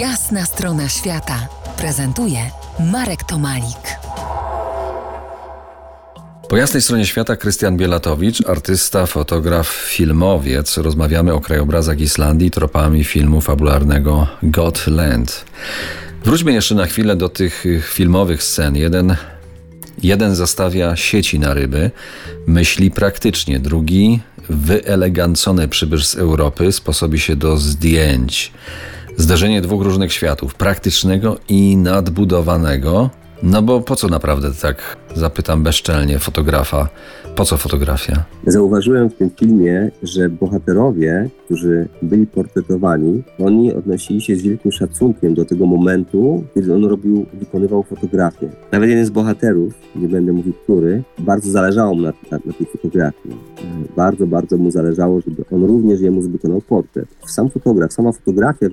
Jasna strona świata prezentuje Marek Tomalik. Po jasnej stronie świata Krystian Bielatowicz, artysta, fotograf, filmowiec. Rozmawiamy o krajobrazach Islandii tropami filmu fabularnego Gotland. Wróćmy jeszcze na chwilę do tych filmowych scen. Jeden, jeden zastawia sieci na ryby, myśli praktycznie, drugi wyelegancony przybysz z Europy sposobi się do zdjęć. Zdarzenie dwóch różnych światów, praktycznego i nadbudowanego. No bo po co naprawdę tak, zapytam bezczelnie fotografa, po co fotografia? Zauważyłem w tym filmie, że bohaterowie, którzy byli portretowani, oni odnosili się z wielkim szacunkiem do tego momentu, kiedy on robił, wykonywał fotografię. Nawet jeden z bohaterów, nie będę mówił który, bardzo zależało mu na, na, na tej fotografii. Bardzo, bardzo mu zależało, żeby on również jemu wykonał portret. Sam fotograf, sama fotografia,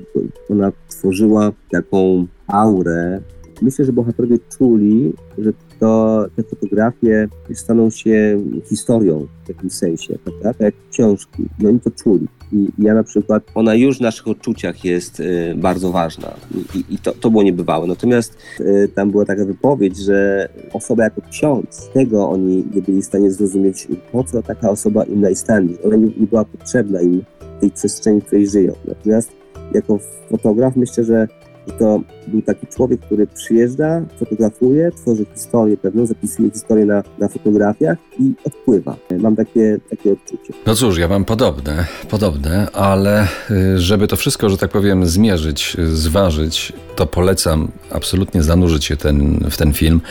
ona tworzyła taką aurę myślę, że bohaterowie czuli, że to, te fotografie staną się historią w jakimś sensie? Tak jak książki. No oni to czuli. I ja na przykład, ona już w naszych odczuciach jest y, bardzo ważna i, i, i to, to było niebywałe. Natomiast y, tam była taka wypowiedź, że osoba jako ksiądz, tego oni nie byli w stanie zrozumieć, po co taka osoba im na Islandii. Ona nie, nie była potrzebna im w tej przestrzeni, w której żyją. Natomiast jako fotograf myślę, że i to był taki człowiek, który przyjeżdża, fotografuje, tworzy historię pewną, zapisuje historię na, na fotografiach i odpływa. Mam takie, takie odczucie. No cóż, ja mam podobne, podobne, ale y, żeby to wszystko, że tak powiem, zmierzyć, zważyć, to polecam absolutnie zanurzyć się ten, w ten film,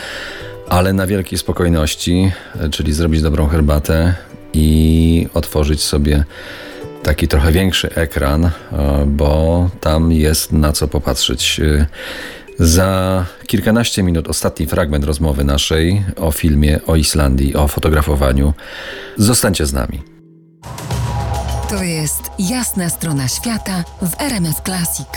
ale na wielkiej spokojności, czyli zrobić dobrą herbatę i otworzyć sobie taki trochę większy ekran, e, bo tam jest na co popatrzeć. E, za kilkanaście minut ostatni fragment rozmowy naszej o filmie o Islandii, o fotografowaniu. Zostańcie z nami. To jest jasna strona świata w RMS Classic.